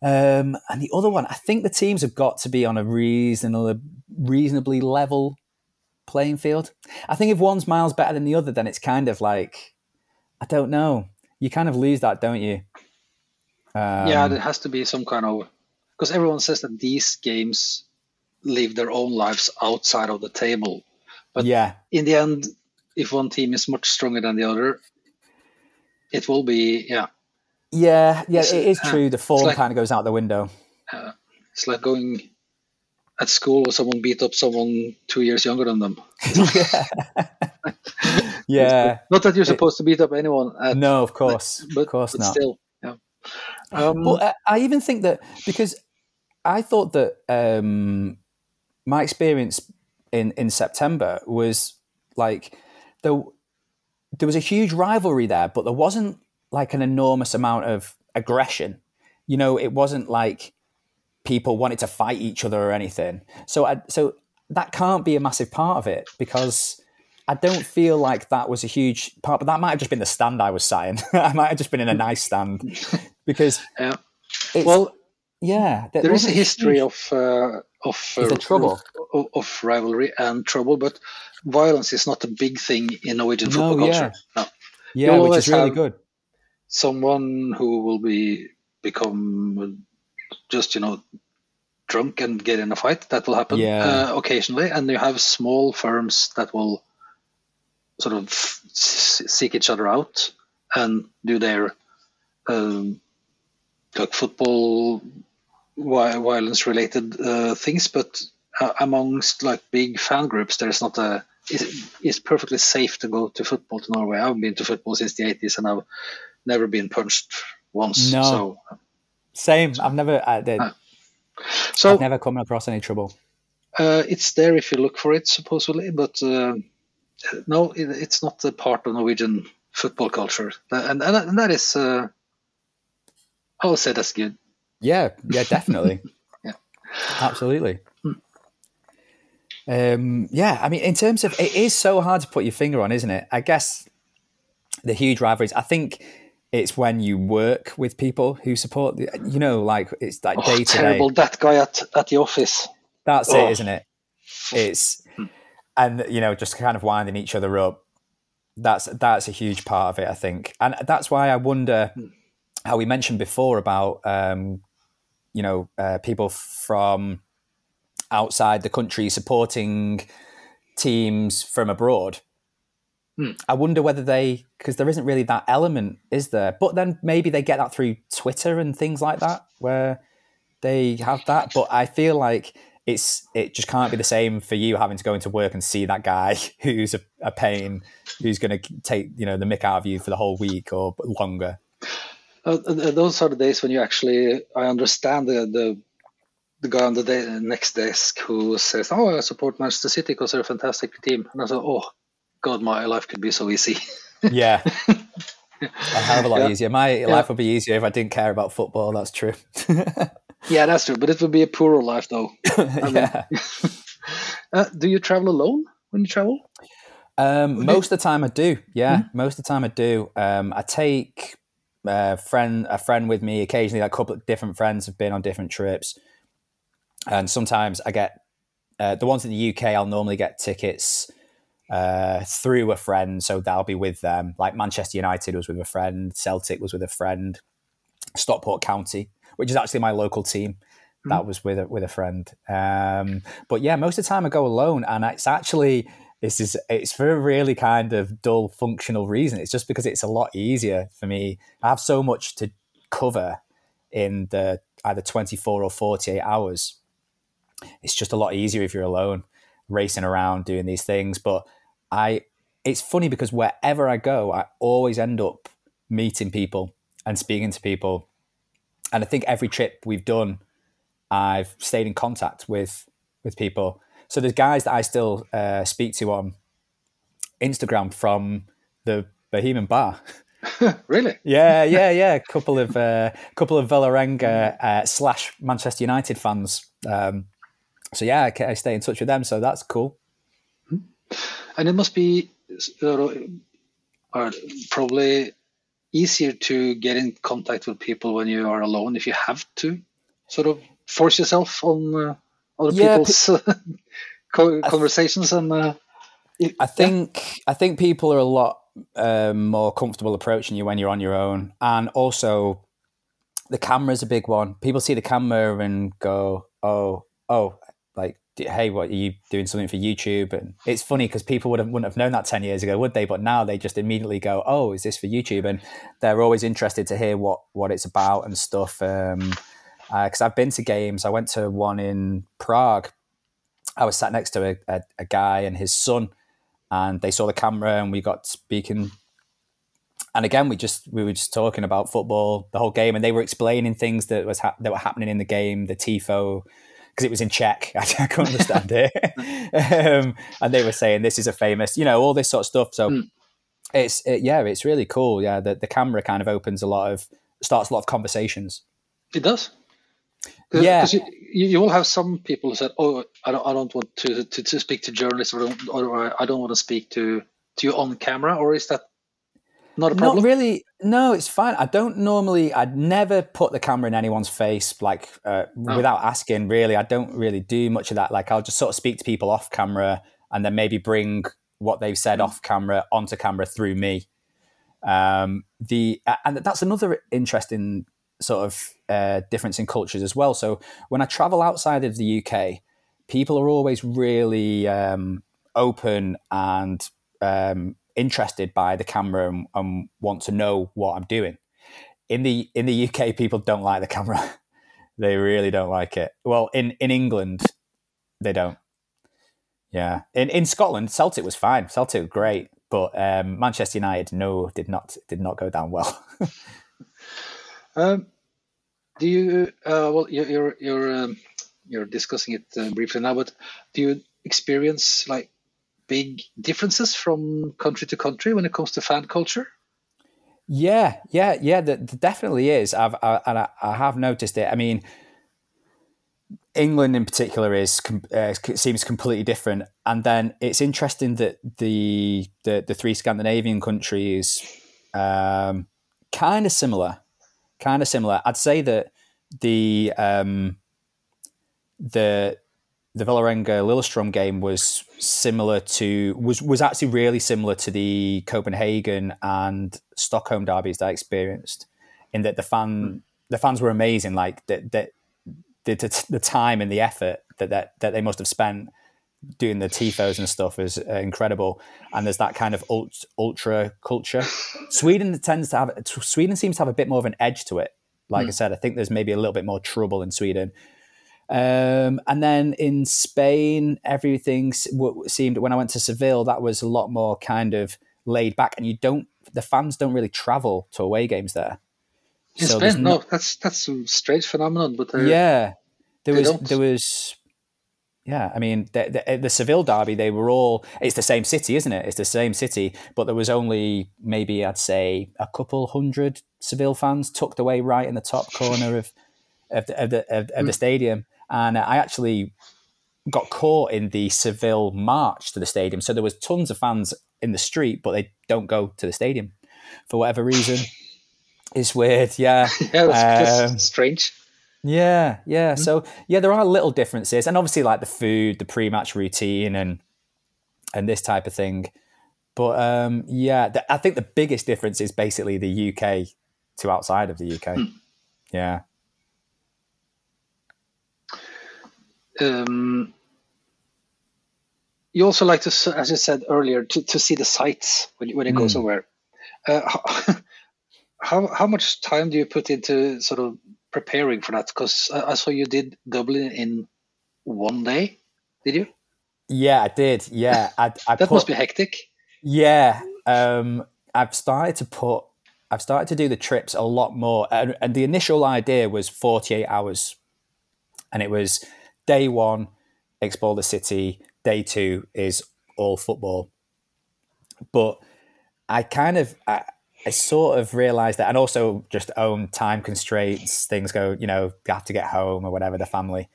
Um, and the other one, I think the teams have got to be on a reasonable, reasonably level playing field. I think if one's miles better than the other, then it's kind of like, I don't know. You kind of lose that, don't you? Um, yeah, there has to be some kind of because everyone says that these games live their own lives outside of the table. But yeah, in the end, if one team is much stronger than the other, it will be yeah. Yeah, yeah, it's, it is uh, true. The form like, kind of goes out the window. Uh, it's like going at school where someone beat up someone two years younger than them. *laughs* yeah. yeah. Not that you're supposed it, to beat up anyone. At, no, of course, but, of course but not. Still, yeah. Um, but I even think that because I thought that um, my experience in in September was like there there was a huge rivalry there, but there wasn't like an enormous amount of aggression. You know, it wasn't like people wanted to fight each other or anything. So, I, so that can't be a massive part of it because I don't feel like that was a huge part. But that might have just been the stand I was sat in. *laughs* I might have just been in a nice stand *laughs* because, yeah. well, yeah, there is a history of uh, of uh, trouble of, of, rivalry and trouble, but violence is not a big thing in Norwegian football no, culture. Yeah, no. yeah which is really good. Someone who will be become just you know drunk and get in a fight. That will happen yeah. uh, occasionally, and you have small firms that will sort of seek each other out and do their um, like football violence related uh, things, but uh, amongst like big fan groups, there's not a. It's, it's, perfectly safe to go to football to Norway. I've been to football since the 80s, and I've never been punched once. No. So, same. I've never. I did. Uh, so I've never come across any trouble. Uh, it's there if you look for it, supposedly, but uh, no, it, it's not a part of Norwegian football culture, and and, and that is. Uh, I'll say that's good. Yeah, yeah, definitely. *laughs* yeah, absolutely. Um, yeah, I mean, in terms of it is so hard to put your finger on, isn't it? I guess the huge rivalries. I think it's when you work with people who support. The, you know, like it's like day to day. Terrible that guy at at the office. That's oh. it, isn't it? It's and you know just kind of winding each other up. That's that's a huge part of it, I think, and that's why I wonder how we mentioned before about um, you know uh, people from outside the country supporting teams from abroad. Hmm. I wonder whether they, because there isn't really that element, is there? But then maybe they get that through Twitter and things like that, where they have that. But I feel like it's it just can't be the same for you having to go into work and see that guy *laughs* who's a, a pain, who's going to take you know the mick out of you for the whole week or longer. Uh, those are the days when you actually I understand the the the guy on the day, next desk who says, "Oh, I support Manchester City because they're a fantastic team," and I thought, "Oh, God, my life could be so easy." *laughs* yeah, a hell of a lot yeah. easier. My yeah. life would be easier if I didn't care about football. That's true. *laughs* yeah, that's true. But it would be a poorer life, though. *laughs* yeah. uh, do you travel alone when you travel? Um, most of the time, I do. Yeah, mm-hmm. most of the time, I do. Um, I take a uh, friend a friend with me. Occasionally, Like a couple of different friends have been on different trips and sometimes I get uh, the ones in the UK. I'll normally get tickets uh, through a friend, so they'll be with them. Like Manchester United was with a friend, Celtic was with a friend, Stockport County, which is actually my local team. Mm-hmm. That was with a, with a friend. Um, but yeah, most of the time I go alone, and it's actually this is it's for a really kind of dull functional reason. It's just because it's a lot easier for me. I have so much to cover in the either 24 or 48 hours it's just a lot easier if you're alone, racing around doing these things. But I, it's funny because wherever I go, I always end up meeting people and speaking to people. And I think every trip we've done, I've stayed in contact with with people. So there's guys that I still uh, speak to on Instagram from the Bohemian Bar. *laughs* *laughs* really? Yeah, yeah, yeah. A couple of uh, couple of Vålerenga uh, slash Manchester United fans. Um, so yeah, I, I, stay in touch with them. So that's cool. And it must be uh, probably easier to get in contact with people when you are alone if you have to sort of force yourself on uh, other yeah, people's *laughs* conversations th- and. Uh, I think yeah. I think people are a lot um, more comfortable approaching you when you're on your own, and also the camera is a big one. People see the camera and go, "Oh, oh, hey, what are you doing something for YouTube?" And it's funny because people would have, wouldn't have known that ten years ago, would they? But now they just immediately go, "Oh, is this for YouTube?" And they're always interested to hear what what it's about and stuff. Um, because uh, I've been to games. I went to one in Prague. I was sat next to a, a, a guy and his son and they saw the camera and we got speaking and again we just we were just talking about football the whole game and they were explaining things that was ha- that were happening in the game the tifo because it was in Czech. *laughs* I, I couldn't understand it. Um, and they were saying this is a famous you know all this sort of stuff. So mm. it's it, yeah it's really cool. Yeah the, the camera kind of opens a lot of starts a lot of conversations. It does. Cause, yeah, cause you, you will have some people who said, "Oh, I don't, I don't want to, to, to speak to journalists, or, or I don't want to speak to to you on camera." Or is that not a problem? Not really. No, it's fine. I don't normally. I'd never put the camera in anyone's face, like uh, oh. without asking. Really, I don't really do much of that. Like I'll just sort of speak to people off camera, and then maybe bring what they've said mm. off camera onto camera through me. Um, the and that's another interesting sort of uh, difference in cultures as well. So when I travel outside of the UK, people are always really um, open and um, interested by the camera and, and, want to know what I'm doing. In the in the UK, people don't like the camera. *laughs* they really don't like it. Well, in in England, they don't. Yeah, in in Scotland, Celtic was fine. Celtic great, but um, Manchester United, no, did not did not go down well. *laughs* Um, do you? Uh, well, you're you're you're, um, you're discussing it uh, briefly now, but do you experience like big differences from country to country when it comes to fan culture? Yeah, yeah, yeah. There, definitely is. I've I, and I, I, have noticed it. I mean, England in particular is uh, seems completely different, and then it's interesting that the the, the three Scandinavian countries um, kind of similar kind of similar. I'd say that the um, the the Vålerenga Lillestrøm game was similar to was was actually really similar to the Copenhagen and Stockholm derbies that I experienced. In that the fan mm. the fans were amazing. Like that the, the, the time and the effort that, that that they must have spent doing the tifos and stuff is uh, incredible. And there's that kind of ultra, ultra culture. Sweden tends to have Sweden seems to have a bit more of an edge to it. Like mm. I said, I think there's maybe a little bit more trouble in Sweden. Um, and then in Spain, everything seemed when I went to Seville, that was a lot more kind of laid back, and you don't the fans don't really travel to away games there. In so Spain, no, that's that's a strange phenomenon. But yeah, there was don't. there was yeah, I mean, the, the, the, Seville derby, they were all, it's the same city, isn't it? It's the same city, but there was only maybe, I'd say, a couple hundred Seville fans tucked away right in the top corner of, of, the, of, the, of, of the hmm. stadium. And I actually got caught in the Seville march to the stadium. So there was tons of fans in the street, but they don't go to the stadium for whatever reason. It's weird, yeah. *laughs* yeah, that's um, strange. Yeah, yeah. Mm-hmm. So yeah, there are little differences, and obviously like the food, the pre-match routine, and and this type of thing. But um, yeah, the, I think the biggest difference is basically the UK to outside of the UK. Mm. Yeah. Um, you also like to, as you said earlier, to, to see the sights when, when it goes mm. over. Uh, how, *laughs* how how much time do you put into sort of preparing for that? Because I, I saw you did Dublin in one day. Did you? Yeah, I did. Yeah, I, I that put, must be hectic. Yeah, um, I've started to put. I've started to do the trips a lot more, and, and the initial idea was forty-eight hours, and it was day one, explore the city. Day two is all football, but I kind of I, I sort of realized that, and also just own time constraints. Things go, you know, you have to get home or whatever, the family.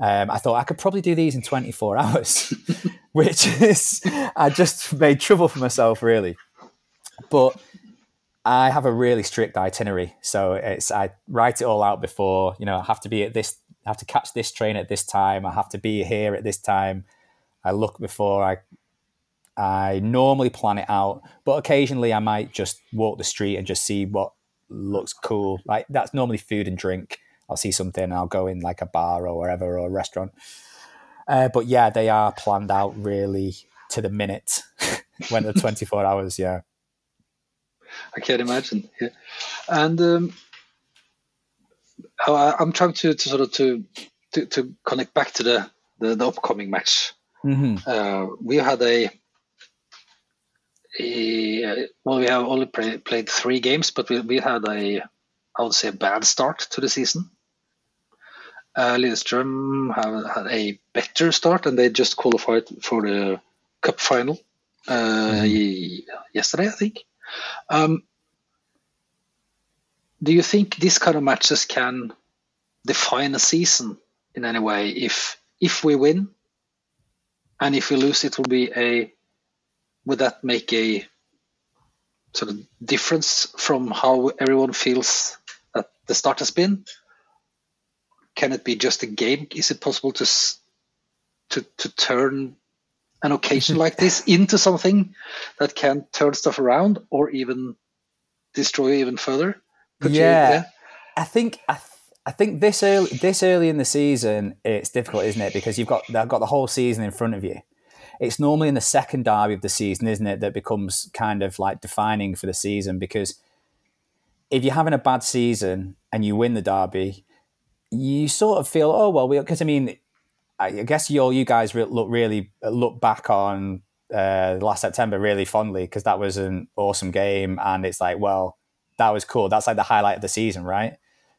Um, I thought I could probably do these in 24 *laughs* hours, which is, I just made trouble for myself, really. But I have a really strict itinerary. So it's, I write it all out before, you know, I have to be at this, I have to catch this train at this time. I have to be here at this time. I look before I I normally plan it out, but occasionally I might just walk the street and just see what looks cool. Like that's normally food and drink. I'll see something, I'll go in like a bar or wherever or a restaurant. Uh, but yeah, they are planned out really to the minute *laughs* when the *laughs* 24 hours. Yeah. I can't imagine. Yeah. And um, I'm trying to, to sort of to, to, to connect back to the, the, the upcoming match. Mm-hmm. Uh, we had a well, we have only play, played three games, but we, we had a, I would say, a bad start to the season. Uh, Lillestrøm have had a better start, and they just qualified for the cup final uh, mm. yesterday, I think. Um, do you think this kind of matches can define a season in any way? If if we win, and if we lose, it will be a would that make a sort of difference from how everyone feels that the start has been? Can it be just a game? Is it possible to to to turn an occasion *laughs* like this into something that can turn stuff around or even destroy even further? Yeah. You, yeah. I think I, th- I think this early this early in the season it's difficult, isn't it? Because you've got they've got the whole season in front of you it's normally in the second derby of the season, isn't it, that becomes kind of like defining for the season because if you're having a bad season and you win the derby, you sort of feel, oh well, because I mean, I guess you all you guys look really look back on uh, last September really fondly because that was an awesome game, and it's like, well, that was cool. That's like the highlight of the season, right?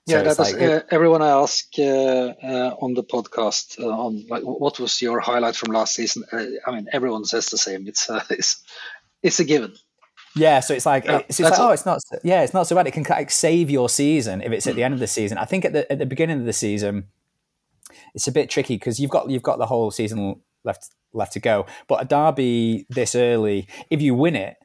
yeah, that was, like, uh, everyone I ask uh, uh, on the podcast uh, on like what was your highlight from last season. Uh, I mean, everyone says the same. It's uh, *laughs* it's it's a given. Yeah, so it's like it's, it's like oh, it's not yeah, it's not so bad. It can like save your season if it's at the end of the season. I think at the at the beginning of the season, it's a bit tricky because you've got you've got the whole season left left to go. But a derby this early, if you win it,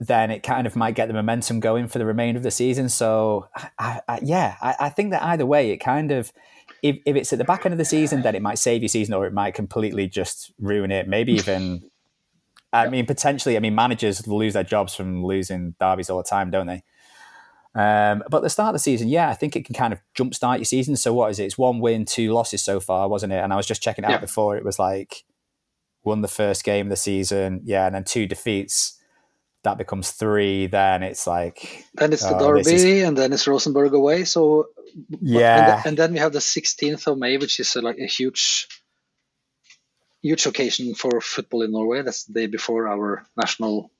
then it kind of might get the momentum going for the remainder of the season. So, I, I, yeah, I, I, think that either way, it kind of, if, if it's at the back end of the season, then it might save your season or it might completely just ruin it. Maybe even, I mean, potentially, I mean, managers lose their jobs from losing derbies all the time, don't they? Um, but the start of the season, yeah, I think it can kind of jumpstart your season. So, what is it? It's one win, two losses so far, wasn't it? And I was just checking it out yeah. before. It was like won the first game of the season, yeah, and then two defeats that becomes three, then it's like then it's the uh, Derby, is... and then it's Rosenborg away. So yeah, and, and, then we have the 16th of May, which is a, like a huge, huge occasion for football in Norway. That's the day before our national,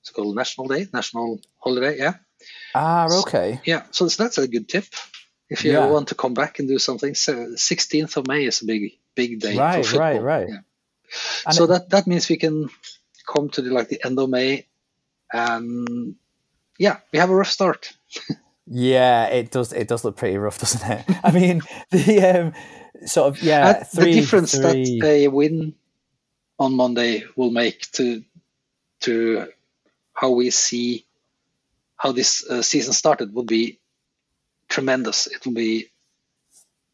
it's called National Day, national holiday. Yeah. Ah, okay. So, yeah, so that's a good tip if you yeah. want to come back and do something. So 16th of May is a big, big day. Right, right, right. Yeah. so it... that that means we can come to the like the end of May um, yeah, we have a rough start. yeah, it does. It does look pretty rough, doesn't it? *laughs* I mean, *laughs* the um, sort of yeah, three, the difference three... that a win on Monday will make to to how we see how this uh, season started will be tremendous. It will be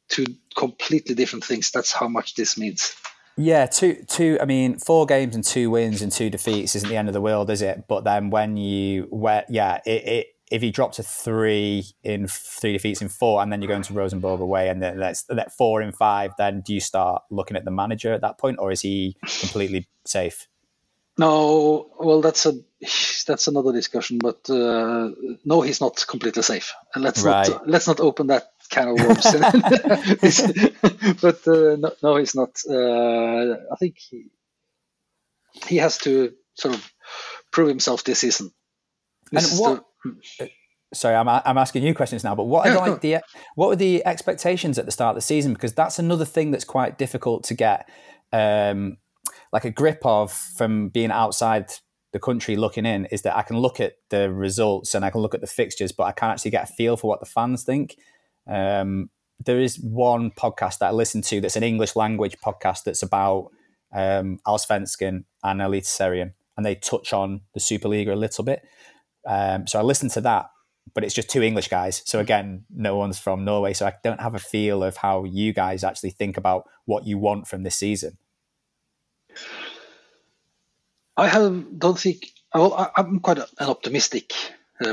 two completely different things. That's how much this means. Yeah, two, two. I mean, four games and two wins and two defeats isn't the end of the world, is it? But then when you, where, yeah, it, it if you drop to three in three defeats in four, and then you're going to Rosenborg away, and then that's that four in five, then do you start looking at the manager at that point, or is he completely safe? No, well, that's a that's another discussion, but uh, no, he's not completely safe, and let's right. not let's not open that can of worms. *laughs* but uh, no, no, he's not. Uh, I think he he has to sort of prove himself this season. This and what? The, sorry, I'm I'm asking you questions now. But what are like the what were the expectations at the start of the season? Because that's another thing that's quite difficult to get um, like a grip of from being outside the country looking in is that I can look at the results and I can look at the fixtures, but I can't actually get a feel for what the fans think. Um, there is one podcast that I listen to that's an English language podcast that's about um, Allsvenskan and Eliteserien, and they touch on the Superliga a little bit. Um, so I listened to that, but it's just two English guys. So again, no one's from Norway, so I don't have a feel of how you guys actually think about what you want from this season. I have don't think. Well, I'm quite an optimistic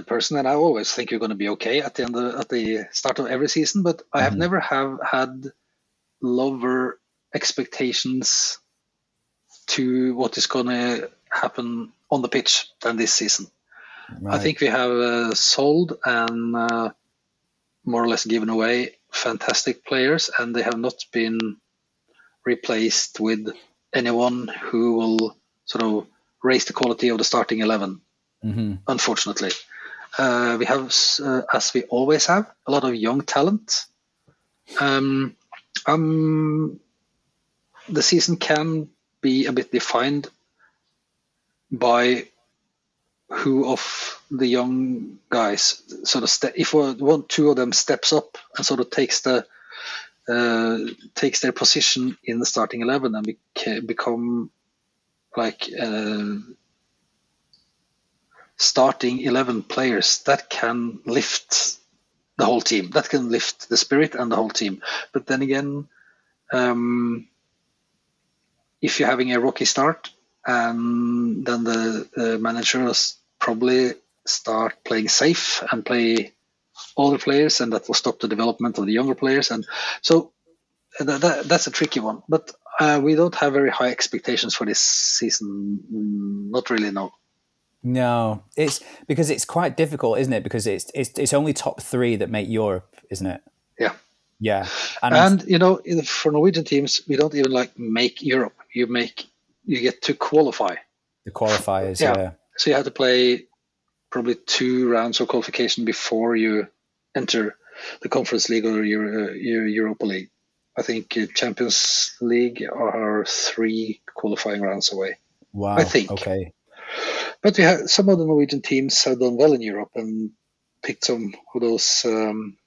person, and I always think you're going to be okay at the end of, at the start of every season. But I have Mhm. never have had lower expectations to what is going to happen on the pitch than this season. I think we have uh, sold and uh, more or less given away fantastic players, and they have not been replaced with anyone who will sort of raise the quality of the starting 11, hmm unfortunately. Uh, we have, uh, as we always have, a lot of young talent. Um, um, the season can be a bit defined by who of the young guys sort of ste- if one two of them steps up and sort of takes the uh, takes their position in the starting 11 and beca- become like uh, starting 11 players that can lift the whole team. That can lift the spirit and the whole team. But then again um, if you're having a rocky start and then the, the manager will probably start playing safe and play older players and that will stop the development of the younger players. And so that, that, that's a tricky one. But uh, we don't have very high expectations for this season. Mm, not really no No, it's because it's quite difficult, isn't it? Because it's it's it's only top three that make Europe, isn't it? Yeah. Yeah, and, and you know for norwegian teams we don't even like make europe you make you get to qualify the qualifiers. Yeah. Yeah. so you have to play probably two rounds of qualification before you enter the conference league or your, your europa league i think uh, champions league are three qualifying rounds away Wow. I think. Okay. But we have some of the norwegian teams have done well in europe and picked some of those um,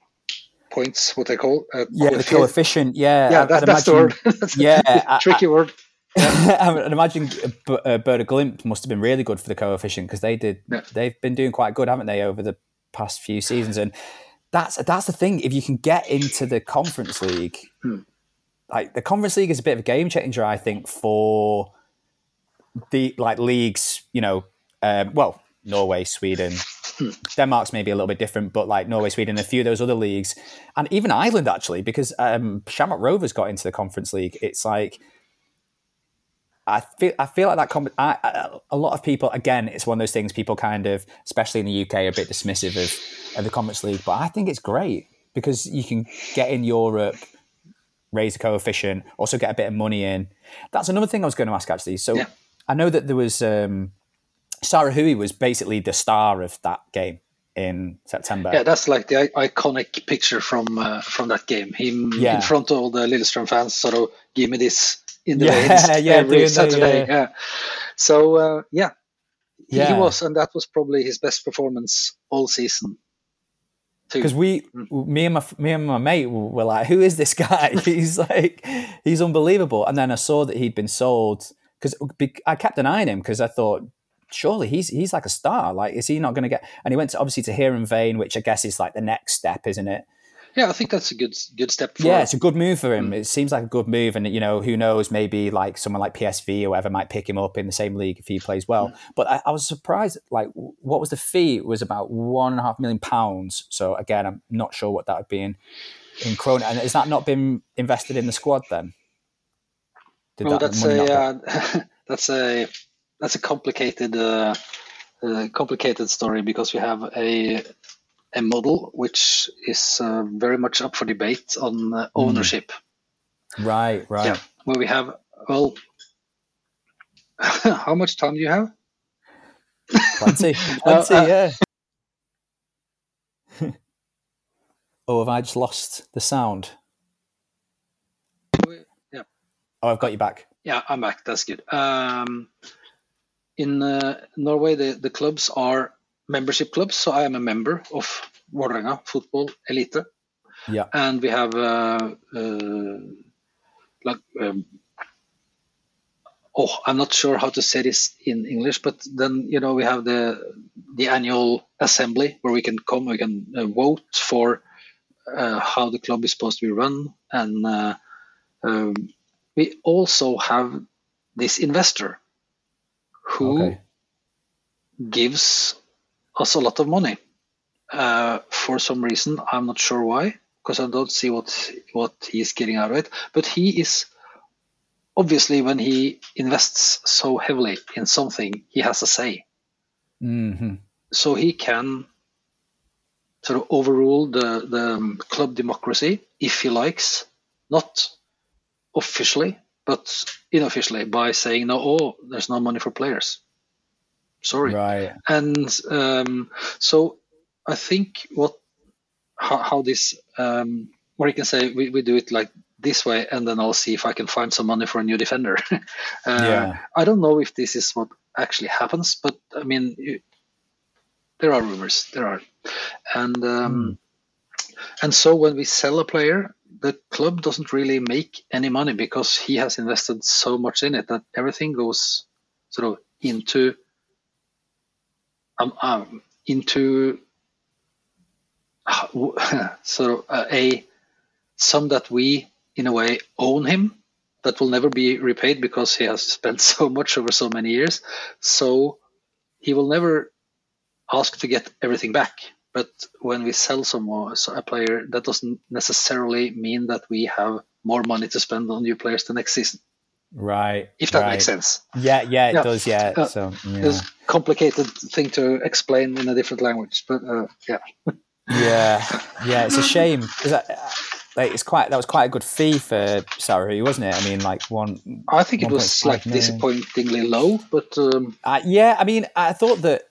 points what they call uh, Yeah, the coefficient. Yeah. yeah that, that's the imagine- word *laughs* That's a Yeah, I- tricky word *laughs* I would imagine B- uh, Bodø/Glimt must have been really good for the coefficient because they did. Yeah. They've been doing quite good, haven't they, over the past few seasons? And that's that's the thing. If you can get into the Conference League, Hmm. like the Conference League is a bit of a game changer, I think, for the like leagues. You know, um, well, Norway, Sweden. Denmark's maybe a little bit different, but like Norway, Sweden, a few of those other leagues, and even Ireland actually, because um, Shamrock Rovers got into the Conference League. It's like I feel I feel like that. Com- I, I, a lot of people, again, it's one of those things. People kind of, especially in the UK, are a bit dismissive of, of the Conference League, but I think it's great because you can get in Europe, raise the coefficient, also get a bit of money in. That's another thing I was going to ask actually. So Yeah. I know that there was um, Sahraoui was basically the star of that game in September. Yeah, that's like the i- iconic picture from uh, from that game. Him Yeah. in front of all the Lillestrøm fans, sort of give me this in the Yeah, *laughs* yeah, every Saturday. yeah. yeah. So uh, yeah, He- he was, and that was probably his best performance all season. because we, Mm. me and my me and my mate were like, "Who is this guy? *laughs* he's like, he's unbelievable." And then I saw that he'd been sold because I kept an eye on him because I thought, surely he's he's like a star. Like, is he not going to get? And he went to obviously to Heerenveen, which I guess is like the next step, isn't it? yeah, I think that's a good good step for Yeah, it's a good move for Mm. him. It seems like a good move, and you know, who knows? Maybe like someone like PSV or whatever might pick him up in the same league if he plays well. Mm. But I, I was surprised. Like, what was the fee? It was about one and a half million pounds. So again, I'm not sure what that would be in in krona. And has that not been invested in the squad then? Did Well, that that's a uh, *laughs* that's a that's a complicated uh, uh, complicated story because we have a a model which is uh, very much up for debate on uh, ownership. right, right. Yeah, where we have well, *laughs* how much time do you have? Plenty, *laughs* plenty, uh, yeah. *laughs* oh, have I just lost the sound? Yeah. Oh, I've got you back. Yeah, I'm back. That's good. Um, in uh, Norway, the, the clubs are membership clubs. So I am a member of Vålerenga Football Elite. Yeah. And we have uh, uh, like um, oh, I'm not sure how to say this in English, but then you know we have the the annual assembly where we can come, we can uh, vote for uh, how the club is supposed to be run, and uh, um, we also have this investor who Okay. gives us a lot of money uh, for some reason. I'm not sure why, because I don't see what what he's getting out of it. But he is obviously when he invests so heavily in something, he has a say. hmm So he can sort of overrule the the club democracy if he likes, not officially, but unofficially by saying no. Oh, there's no money for players. Sorry Right. and um, so I think what how, how this um, or you can say we, we do it like this way and then I'll see if I can find some money for a new defender. *laughs* uh, Yeah. I don't know if this is what actually happens, but I mean you, there are rumors. There are, and um, and so when we sell a player, the club doesn't really make any money because he has invested so much in it that everything goes sort of into um, um, into *laughs* sort of a, a sum that we in a way own him that will never be repaid because he has *laughs* spent so much over so many years. So he will never ask to get everything back but when we sell someone so a player that doesn't necessarily mean that we have more money to spend on new players the next season Right. if that right. makes sense Yeah, yeah, it Yeah. does. Yeah. Yeah. So yeah. it's a complicated thing to explain in a different language but uh, yeah yeah, yeah. It's a shame because like it's quite that was quite a good fee for Sarah, wasn't it? I mean, like one. I think it was 1.5 like million. disappointingly low, but um, Uh, yeah, I mean, I thought that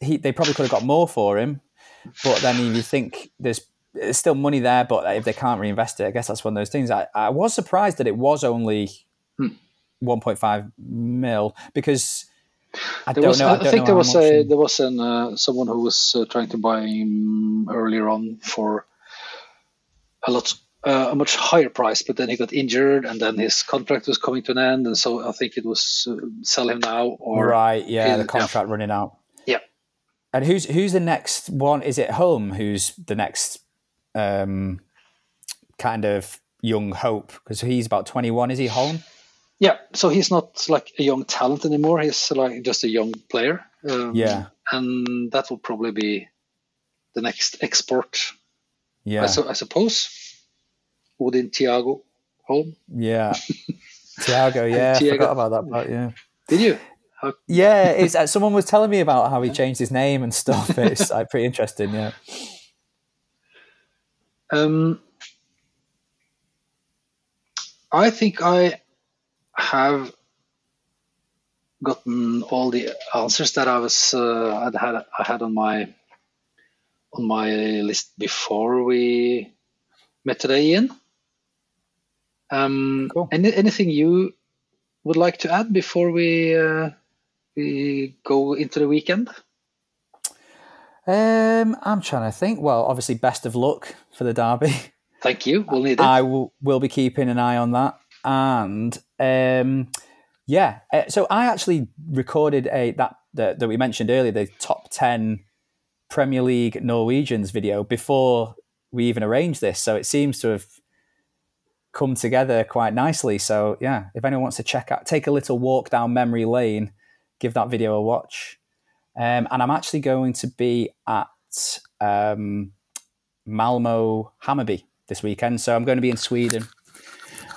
he they probably could have got more for him, but then if you think there's there's still money there, but if they can't reinvest it, I guess that's one of those things. I, I was surprised that it was only Hmm. 1.5 mil because I there don't was. know. I, I, don't think there was a in- there was an uh, someone who was uh, trying to buy him earlier on for a lot uh, a much higher price, but then he got injured, and then his contract was coming to an end, and so I think it was uh, sell him now or right, yeah, the yeah. contract running out. And who's who's the next one? Is it Holm? Who's the next um, kind of young hope? Because he's about twenty one. Is he Holm? Yeah, so he's not like a young talent anymore. He's like just a young player. Um, Yeah. and that will probably be the next export, Yeah, I, su- I suppose. Odin Thiago Holm. yeah. *laughs* Tiago, yeah, I Thiago. forgot about that part. Yeah, Did you? How, yeah. It's uh, someone was telling me about how he changed his name and stuff. *laughs* It's like pretty interesting. Yeah, um, I think I have gotten all the answers that I was uh, I'd had I had on my on my list before we met today, Iain. Um, Cool. any, anything you would like to add before we uh, we go into the weekend? um, I'm trying to think. Well, obviously, best of luck for the derby. Thank you. We'll need it. I will, will be keeping an eye on that. And um, yeah, uh, so I actually recorded a that, that that we mentioned earlier, the top ten Premier League Norwegians video before we even arranged this. So it seems to have come together quite nicely. So yeah, if anyone wants to check out, take a little walk down memory lane, give that video a watch. Um, and I'm actually going to be at um, Malmo Hammarby this weekend. So I'm going to be in Sweden.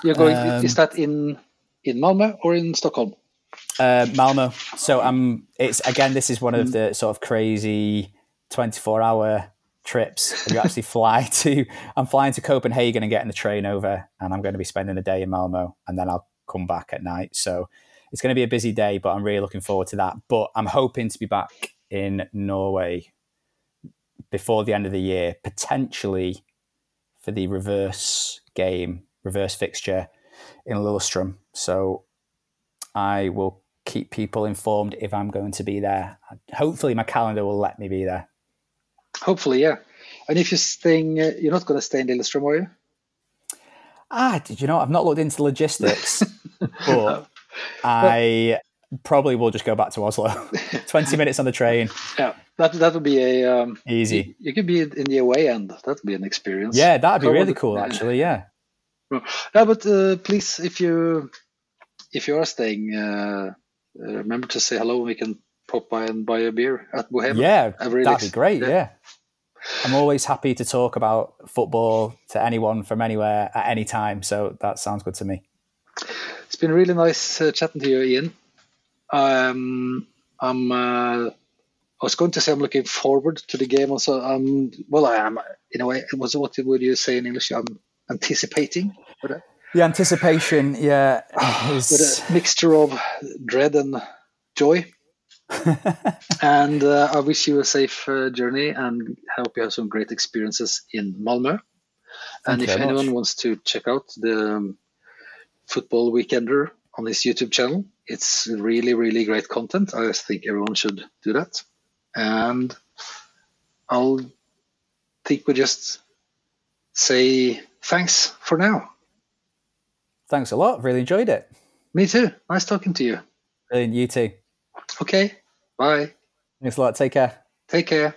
You're going. um, is that in in Malmö or in Stockholm? Uh, Malmo. So I'm. It's again. This is one of the sort of crazy 24 hour trips. You actually fly *laughs* to. I'm flying to Copenhagen and getting the train over, and I'm going to be spending a day in Malmo, and then I'll come back at night. So it's going to be a busy day, but I'm really looking forward to that. But I'm hoping to be back in Norway before the end of the year, potentially for the reverse game, reverse fixture in Lillestrøm. So I will keep people informed if I'm going to be there. Hopefully, my calendar will let me be there. Hopefully, yeah. And if you're staying, uh, you're not going to stay in Lillestrøm, are you? Ah, did you know? I've not looked into logistics, *laughs* but I probably will just go back to Oslo. *laughs* Twenty minutes on the train. Yeah, that that would be a um, easy. You, you, could be in the away end. That would be an experience. Yeah, that'd be really cool, actually. Yeah. Yeah, but uh, please, if you if you are staying, uh, uh, remember to say hello. We can pop by and buy a beer at Bohème. Yeah, that'd be great. yeah. yeah. I'm always happy to talk about football to anyone from anywhere at any time. So that sounds good to me. It's been really nice uh, chatting to you, Iain. Um, I'm. Uh, I was going to say I'm looking forward to the game. Also, um, well, I am in a way. It Was what would you say in English? I'm anticipating. The anticipation, yeah, *sighs* is... with a mixture of dread and joy. *laughs* and uh, I wish you a safe uh, journey and hope you have some great experiences in Malmö. and if anyone much. wants to check out the um, Football Weekender on his YouTube channel, it's really, really great content. I think everyone should do that. And I'll think we just say thanks for now. Thanks a lot. Really enjoyed it. Me too. Nice talking to you. Brilliant. You too. Okay. Bye. Thanks a lot. Take care. Take care.